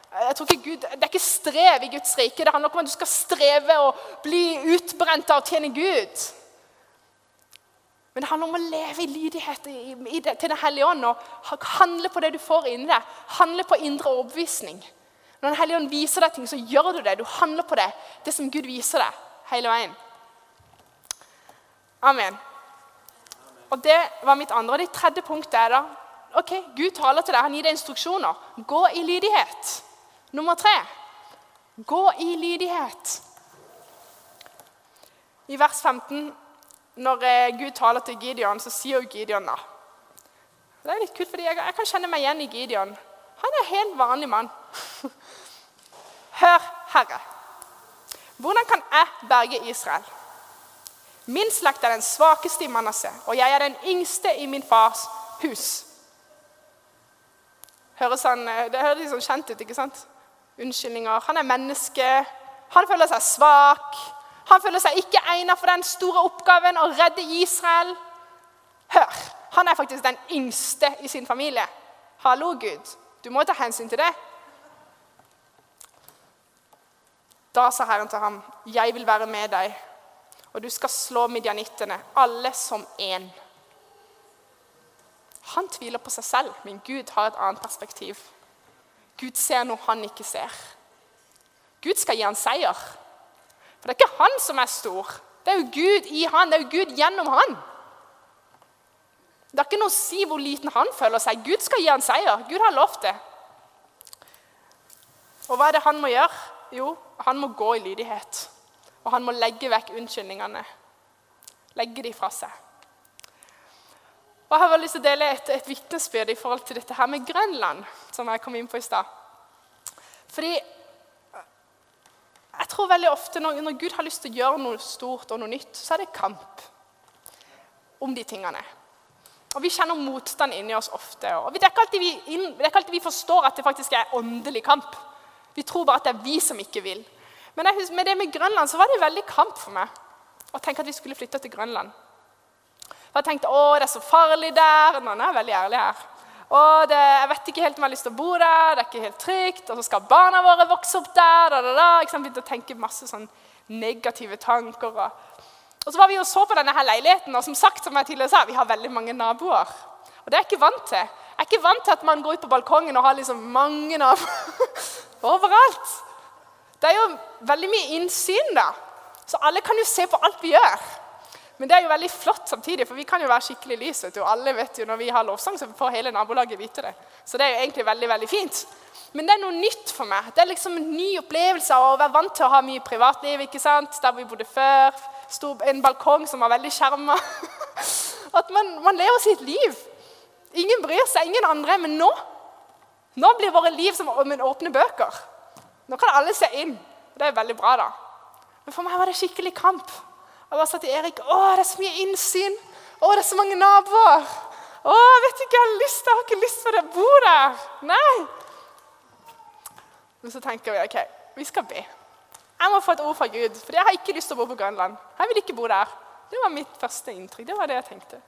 Jeg tror ikke Gud, Det er ikke strev i Guds rike. Det handler ikke om at du skal streve og bli utbrent av å tjene Gud. Men det handler om å leve i lydighet til Den hellige ånd og handle på det du får inni deg. Handle på indre overbevisning. Når Den hellige ånd viser deg ting, så gjør du det. Du handler på det. Det som Gud viser deg hele veien. Amen. Og Det var mitt andre. Og det tredje punktet er da ok, Gud taler til deg, han gir deg instruksjoner. Gå i lydighet. Nummer tre gå i lydighet. I vers 15, når eh, Gud taler til Gideon, så sier jo Gideon da Det er litt kult, fordi jeg, kan kjenne meg igjen i Gideon. Han er en helt vanlig mann. *laughs* Hør, Herre. Hvordan kan jeg berge Israel? Min slekt er den svakeste i Manasseh, og jeg er den yngste i min fars hus. Høres han, eh, det høres sånn kjent ut, ikke sant? unnskyldninger. Han er menneske. Han føler seg svak. Han føler seg ikke egnet for den store oppgaven å redde Israel. Hør, han er faktisk den yngste i sin familie. Hallo, Gud. Du må ta hensyn til det. Da sa Herren til ham, 'Jeg vil være med deg, og du skal slå midjanittene, alle som én.' Han tviler på seg selv, men Gud har et annet perspektiv. Gud ser noe han ikke ser. Gud skal gi han seier. For det er ikke han som er stor. Det er jo Gud i han, det er jo Gud gjennom han. Det er ikke noe å si hvor liten han føler seg. Gud skal gi han seier. Gud har lovt det. Og hva er det han må gjøre? Jo, han må gå i lydighet. Og han må legge vekk unnskyldningene. Legge de fra seg. Og Jeg har lyst til å dele et, et vitnesbyrd i forhold til dette her med Grønland, som jeg kom inn på i stad. Fordi jeg tror veldig ofte når, når, Gud har lyst til å gjøre noe stort og noe nytt, så er det kamp om de tingene. Og Vi kjenner motstand inni oss ofte. og Det er ikke alltid vi, inn, ikke alltid vi forstår at det faktisk er åndelig kamp. Vi tror bare at det er vi som ikke vil. Men jeg, med det med Grønland så var det veldig kamp for meg å tenke at vi skulle flytte til Grønland. For Jeg tenkte å, det er så farlig der. Nå er jeg veldig ærlig her. Og det, Jeg vet ikke helt om jeg har lyst til å bo der, det er ikke helt trygt. Og så skal barna våre vokse opp der. Da, da, da. Jeg begynte å tenke masse sånn negative tanker. Og, og, så var vi og så på denne her leiligheten, og som sagt, som jeg tidligere sa, vi har veldig mange naboer. Og det er jeg ikke vant til. Jeg er ikke vant til at man går ut på balkongen og har liksom mange naboer *laughs* overalt. Det er jo veldig mye innsyn, da. Så alle kan jo se på alt vi gjør. Men det er jo veldig flott samtidig, for vi kan jo være skikkelig lys. vet du. Alle vet jo Når vi har lovsang, så får hele nabolaget vite det. Så det er jo egentlig veldig veldig fint. Men det er noe nytt for meg. Det er liksom en ny opplevelse av å være vant til å ha mye privatliv. ikke sant? Der vi bodde før. En balkong som var veldig skjerma. *laughs* At man, man, lever sitt liv. Ingen bryr seg, ingen andre. Men nå nå blir våre liv som åpne bøker. Nå kan alle se inn. Og det er veldig bra, da. Men for meg var det skikkelig kamp. Jeg bare sa til Erik å, det er så mye innsyn. Å, det er så mange naboer. Å, jeg vet ikke, jeg har lyst, jeg har ikke lyst til å bo der. Nei. Men så tenker vi ok, vi skal be. Jeg må få et ord fra Gud, for jeg har ikke lyst til å bo på Grønland. Jeg vil ikke bo der. Det var mitt første inntrykk. Det var det jeg tenkte.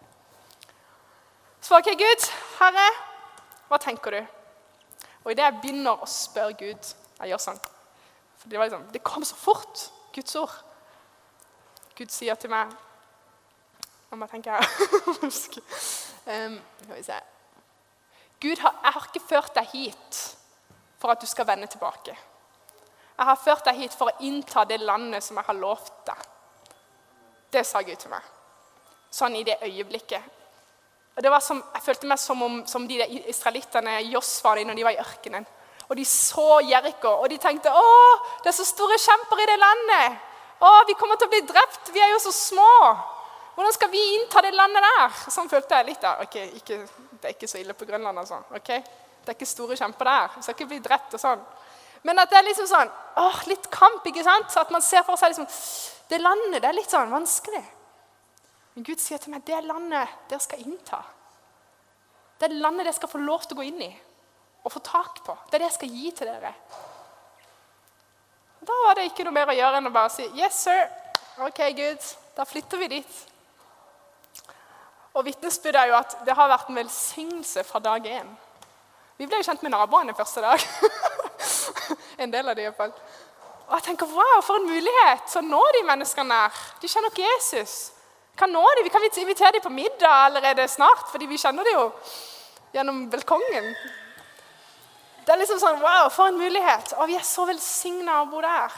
Så ok, Gud, Herre, hva tenker du? Og idet jeg begynner å spørre Gud Jeg gjør sånn. For det, var liksom, det kom så fort, Guds ord. Gud sier til meg Nå må jeg tenke *laughs* Skal vi se Gud, har, jeg har ikke ført deg hit for at du skal vende tilbake. Jeg har ført deg hit for å innta det landet som jeg har lovt deg. Det sa Gud til meg. Sånn i det øyeblikket. Og det var som, Jeg følte meg som om som de israelittene Josfa når de var i ørkenen. Og de så Jeriko, og de tenkte å, det er så store kjemper i det landet. Å, vi kommer til å bli drept. Vi er jo så små. Hvordan skal vi innta det landet der? Sånn følte jeg litt der. Ok, ikke, Det er ikke så ille på Grønland. altså. ok? Det er ikke store kjemper der. Vi skal ikke bli drept og sånn. Men at det er liksom sånn, åh, litt kamp. ikke sant? Så at man ser for seg liksom, Det landet det er litt sånn vanskelig. Men Gud sier til meg det landet dere skal innta. Det landet dere skal få lov til å gå inn i og få tak på. Det er det jeg skal gi til dere. Da var det ikke noe mer å gjøre enn å bare si 'Yes, sir'. Ok, Gud, da flytter vi dit. Og Vitnesbyrdet er jo at det har vært en velsignelse fra dag én. Vi ble jo kjent med naboene første dag. *laughs* en del av dem iallfall. Og jeg tenker, wow, For en mulighet! Så nå de menneskene her. De kjenner ikke Jesus. Kan nå de, Vi kan invitere dem på middag allerede snart, fordi vi kjenner dem jo gjennom balkongen. Det er liksom sånn Wow, for en mulighet! Og vi er så velsigna å bo der.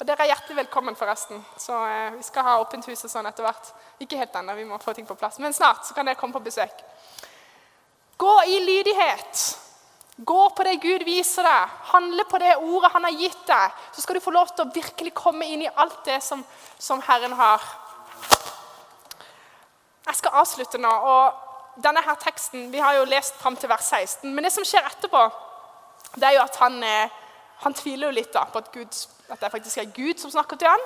Og dere er hjertelig velkommen, forresten. Så eh, Vi skal ha åpent hus og sånn etter hvert. Ikke helt ennå, vi må få ting på plass. Men snart så kan dere komme på besøk. Gå i lydighet. Gå på det Gud viser deg. Handle på det ordet han har gitt deg. Så skal du få lov til å virkelig komme inn i alt det som, som Herren har. Jeg skal avslutte nå. og denne her teksten, Vi har jo lest fram til vers 16. Men det som skjer etterpå, det er jo at han, eh, han tviler jo litt da, på at, Gud, at, det faktisk er Gud som snakker til han.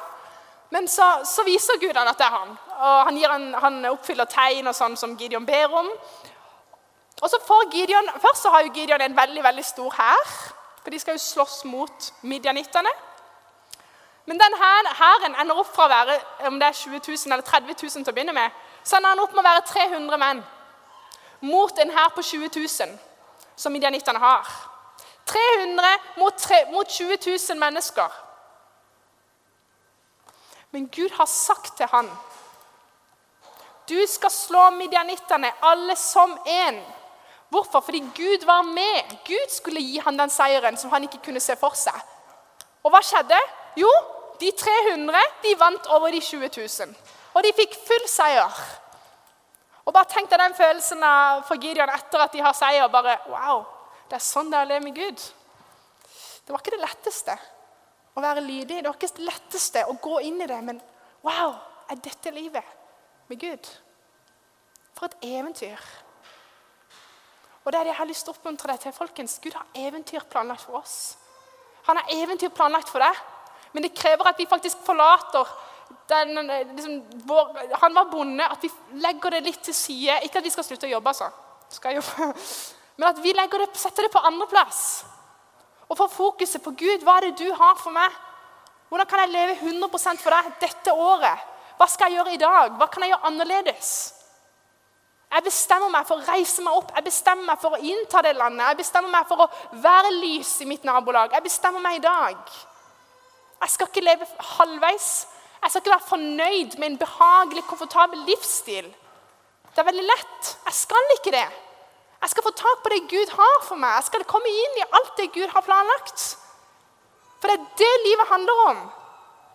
Men så, så viser Gud han at det er han. Og han, han, han oppfyller tegn og sånn som Gideon ber om. Og så får Gideon, Først så har jo Gideon en veldig veldig stor hær. For de skal jo slåss mot midjanittene. Men den hæren ender opp fra å være om det er 20 000 eller 30 000 til å begynne med, så ender han opp med å være 300 menn mot en hær på 20 000 som midianittene har. 300 mot, 3, mot 20 000 mennesker. Men Gud har sagt til han, du skal slå midjanittene, alle som én. Hvorfor? Fordi Gud var med. Gud skulle gi han den seieren som han ikke kunne se for seg. Og hva skjedde? Jo, de 300 de vant over de 20 000. Og de fikk full seier. Og bare tenk deg den følelsen for Gideon etter at de har seier. bare, wow, Det er sånn det er å leve med Gud. Det var ikke det letteste å være lydig. Det var ikke det letteste å gå inn i det. Men wow, er dette livet med Gud? For et eventyr. Og det er det jeg har lyst til å oppmuntre deg til. folkens. Gud har eventyr planlagt for oss. Han har eventyr planlagt for deg. Men det krever at vi faktisk forlater den, liksom, vår, Han var bonde. At vi legger det litt til side. Ikke at vi skal slutte å jobbe, altså. Jobbe. *laughs* Men at vi det, setter det på andreplass. Og får fokuset på Gud. Hva er det du har for meg? Hvordan kan jeg leve 100 for deg dette året? Hva skal jeg gjøre i dag? Hva kan jeg gjøre annerledes? Jeg bestemmer meg for å reise meg opp, jeg bestemmer meg for å innta det landet. Jeg bestemmer meg for å være lys i mitt nabolag. Jeg bestemmer meg i dag. Jeg skal ikke leve halvveis. Jeg skal ikke være fornøyd med en behagelig, komfortabel livsstil. Det er veldig lett. Jeg skal ikke det. Jeg skal få tak på det Gud har for meg. Jeg skal komme inn i alt det Gud har planlagt. For det er det livet handler om.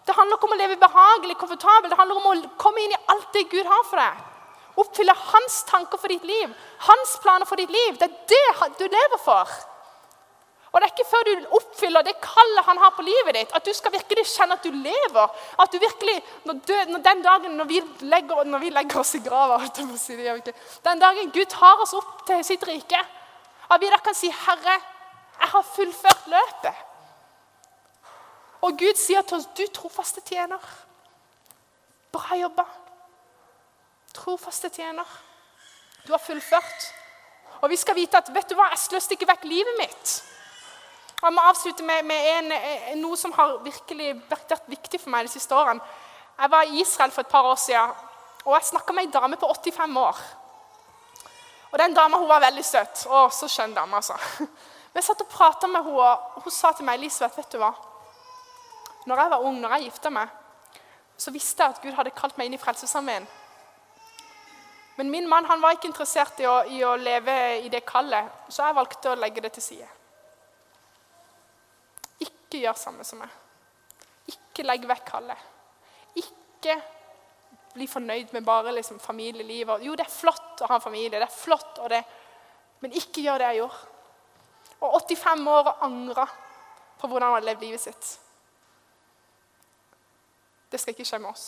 Det handler ikke om å leve behagelig, komfortabel. Det handler om å komme inn i alt det Gud har for deg. Oppfylle hans tanker for ditt liv, hans planer for ditt liv. Det er det du lever for. Og det er ikke før du oppfyller det kallet han har på livet ditt, at du skal virkelig kjenne at du lever. At du virkelig, når, død, når Den dagen når vi, legger, når vi legger oss i grava Den dagen Gud tar oss opp til sitt rike, at vi da kan si 'Herre, jeg har fullført løpet'. Og Gud sier til oss 'Du trofaste tjener'. Bra jobba. Trofaste tjener. Du har fullført. Og vi skal vite at vet du hva, jeg sløste ikke vekk livet mitt. Jeg må avslutte med, med en, eh, noe som har virkelig vært viktig for meg de siste årene. Jeg var i Israel for et par år siden, og jeg snakka med ei dame på 85 år. Og Den dama hun var veldig søt. Å, så skjønn dame, altså. *laughs* Men jeg satt og prata med henne, og hun sa til meg Elisabeth, vet du hva? Når jeg var ung, når jeg gifta meg, så visste jeg at Gud hadde kalt meg inn i Frelsesarmeen. Men min mann han var ikke interessert i å, i å leve i det kallet, så jeg valgte å legge det til side. Ikke gjør samme som meg. Ikke legg vekk kallet. Ikke bli fornøyd med bare liksom familielivet. Jo, det er flott å ha familie, det er flott, det, men ikke gjør det jeg gjorde. Og 85 år og angra på hvordan han hadde levd livet sitt. Det skal ikke skje med oss.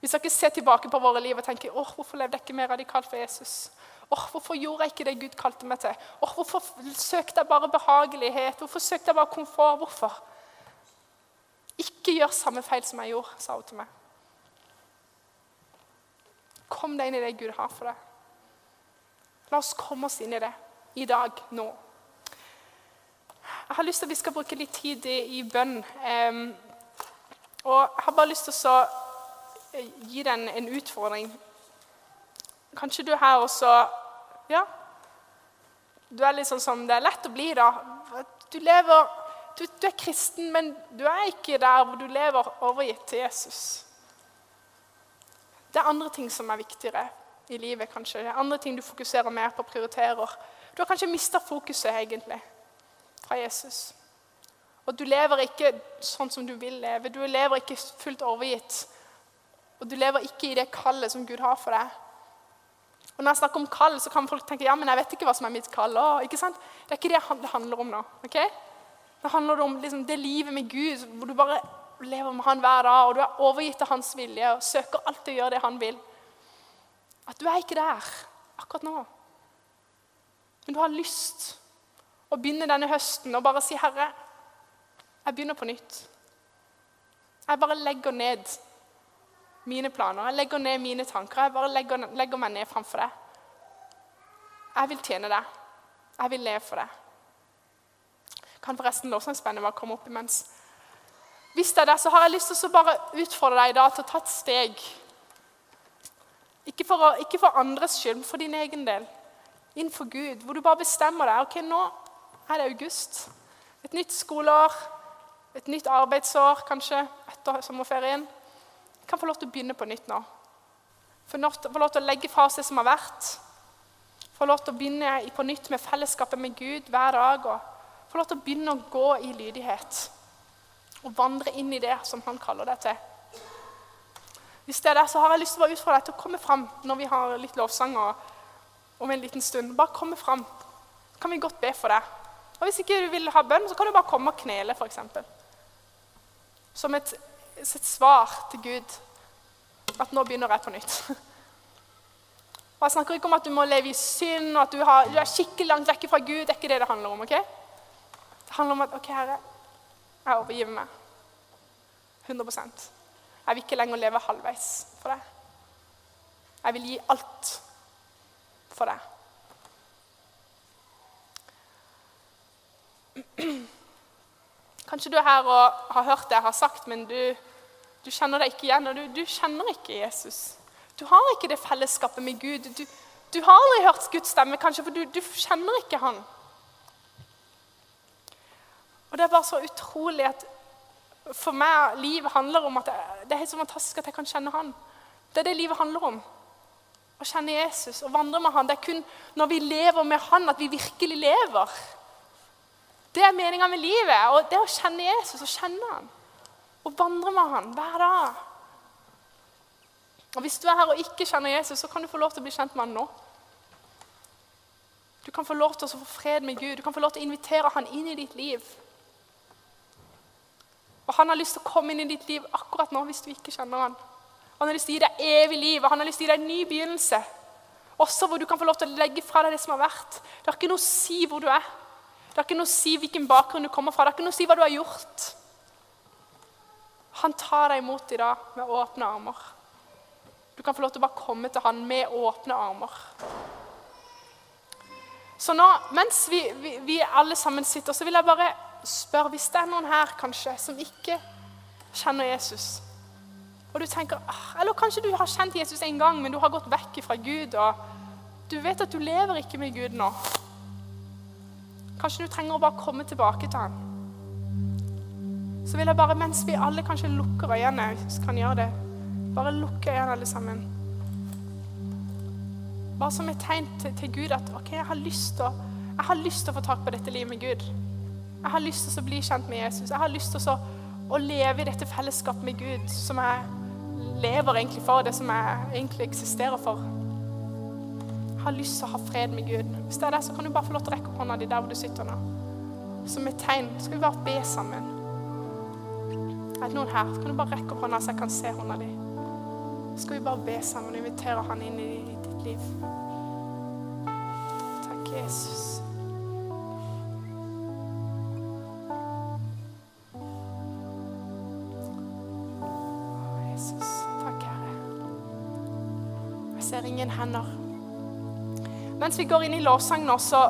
Vi skal ikke se tilbake på våre liv og tenke åh, hvorfor levde jeg ikke mer radikalt for Jesus? Åh, Hvorfor gjorde jeg ikke det Gud kalte meg til? Åh, Hvorfor søkte jeg bare behagelighet? Hvorfor søkte jeg bare komfort? Hvorfor? Ikke gjør samme feil som jeg gjorde, sa hun til meg. Kom deg inn i det Gud har for deg. La oss komme oss inn i det i dag, nå. Jeg har lyst til at vi skal bruke litt tid i, i bønn. Um, og jeg har bare lyst til å eh, gi deg en, utfordring. Kanskje du er her og så Ja. Du er litt sånn som det er lett å bli, da. Du lever du, du, er kristen, men du er ikke der hvor du lever overgitt til Jesus. Det er andre ting som er viktigere i livet, kanskje. Det er andre ting du fokuserer mer på prioriterer. Du har kanskje mista fokuset, egentlig, fra Jesus. Og du lever ikke sånn som du vil leve. Du lever ikke fullt overgitt. Og du lever ikke i det kallet som Gud har for deg. Og Når jeg snakker om kall, så kan folk tenke ja, men jeg vet ikke hva som er mitt kall. Å, ikke sant? Det er ikke det det handler om nå. ok? Det handler om liksom, det livet med Gud hvor du bare lever med Han hver dag, og du er overgitt til Hans vilje og søker alltid å gjøre det Han vil. At du er ikke der akkurat nå. Men du har lyst å begynne denne høsten og bare si, 'Herre, jeg begynner på nytt.' Jeg bare legger ned mine planer. Jeg legger ned mine tanker. Jeg bare legger, legger meg ned framfor deg. Jeg vil tjene deg. Jeg vil leve for deg. Kan forresten lovsangsbandet bare komme opp imens? Hvis det er det, så har jeg lyst til å bare utfordre deg i dag til å ta et steg. Ikke for, å, ikke for andres skyld, men for din egen del. Innenfor Gud. Hvor du bare bestemmer deg. ok, Nå er det august. Et nytt skoleår. Et nytt arbeidsår kanskje etter sommerferien. Kan få lov til å begynne på nytt nå. Få lov til å legge fra seg som har vært. Få lov til å begynne på nytt med fellesskapet med Gud hver dag. og Få lov til å begynne å gå i lydighet. Og vandre inn i det som Han kaller deg til. Hvis det er der, så har jeg lyst til å utfordre deg til å komme fram når vi har litt lovsang om en liten stund. Bare komme fram. Så kan vi godt be for deg. Og Hvis ikke du vil ha bønn, så kan du bare komme og knele, f.eks. Som et, et, svar til Gud. At nå begynner jeg på nytt. Og Jeg snakker ikke om at du må leve i synd og at du, har, du er skikkelig langt vekk fra Gud. Det er ikke det det handler om. ok? Det handler om at ok, Herre, jeg overgir meg. 100% jeg vil ikke lenger leve halvveis for deg. Jeg vil gi alt for deg. Kanskje du er her og har hørt det jeg har sagt, men du, du kjenner deg ikke igjen. og du, du, kjenner ikke Jesus. Du har ikke det fellesskapet med Gud. Du, du har aldri hørt Guds stemme, kanskje, for du, kjenner ikke Han. Og Det er bare så utrolig at for meg livet handler om at det er helt så fantastisk at jeg kan kjenne Han. Det er det livet handler om. Å kjenne Jesus og vandre med Han. Det er kun når vi lever med Han, at vi virkelig lever. Det er meninga med livet. og Det er å kjenne Jesus og kjenne Han. Og vandre med Han hver dag. Og Hvis du er her og ikke kjenner Jesus, så kan du få lov til å bli kjent med Han nå. Du kan få lov til å få fred med Gud. Du kan få lov til å invitere Han inn i ditt liv. Og Han har lyst til å komme inn i ditt liv akkurat nå hvis du ikke kjenner han. Han har lyst til å gi deg evig liv, og han har lyst til å gi deg en ny begynnelse. Også hvor du kan få lov til å legge fra deg det som har vært. Det har ikke noe å si hvor du er. Det har ikke noe å si hvilken bakgrunn du kommer fra. Det har ikke noe å si hva du har gjort. Han tar deg imot i dag med åpne armer. Du kan få lov til å bare komme til han med åpne armer. Så nå, mens vi, vi, vi alle sammen sitter, så vil jeg bare spørre hvis det er noen her kanskje som ikke kjenner Jesus. Og du tenker, ah, Eller kanskje du har kjent Jesus en gang, men du har gått vekk fra Gud. og Du vet at du lever ikke med Gud nå. Kanskje du trenger å bare komme tilbake til han. Så vil jeg bare, mens vi alle kanskje lukker øynene, hvis vi kan gjøre det Bare lukke øynene alle sammen. Bare som et tegn til, til Gud at ok, jeg har lyst til å få tak på dette livet med Gud. Jeg har lyst til å bli kjent med Jesus. Jeg har lyst til å, å leve i dette fellesskapet med Gud, som jeg lever egentlig for, det som jeg egentlig eksisterer for. Jeg har lyst til å ha fred med Gud. Hvis det er det, så kan du bare få lov til å rekke opp hånda di der hvor du sitter nå. Som et tegn. Skal vi bare be sammen? Er det noen her? Kan du bare rekke opp hånda så jeg kan se hånda di. Så skal vi bare be sammen og invitere han inn i ditt liv. Takk, Jesus. Takk, Herre. Jeg ser ingen hender. Mens vi går inn i lovsang nå, så,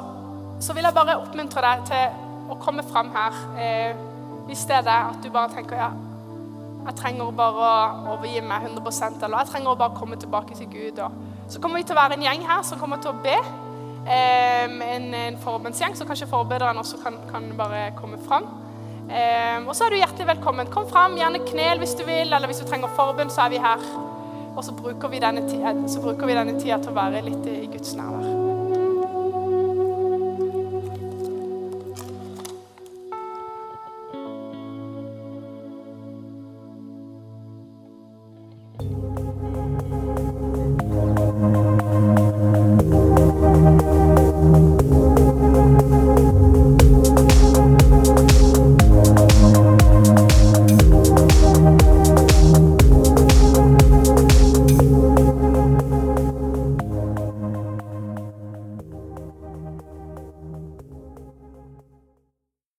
så, vil jeg bare oppmuntre deg til å komme fram her. Eh, hvis det er at du bare tenker ja, jeg trenger bare å overgi meg 100 eller jeg trenger å bare komme tilbake til Gud. Og så kommer vi til å være en gjeng her som kommer til å be. Um, en, en forbønnsgjeng, så kanskje forbederen også kan, kan bare komme fram. Um, og så er du hjertelig velkommen. Kom fram, gjerne knel hvis du vil, eller hvis du trenger forbønn, så er vi her. Og så bruker vi denne tida, vi denne tida til å være litt i Guds nærvær.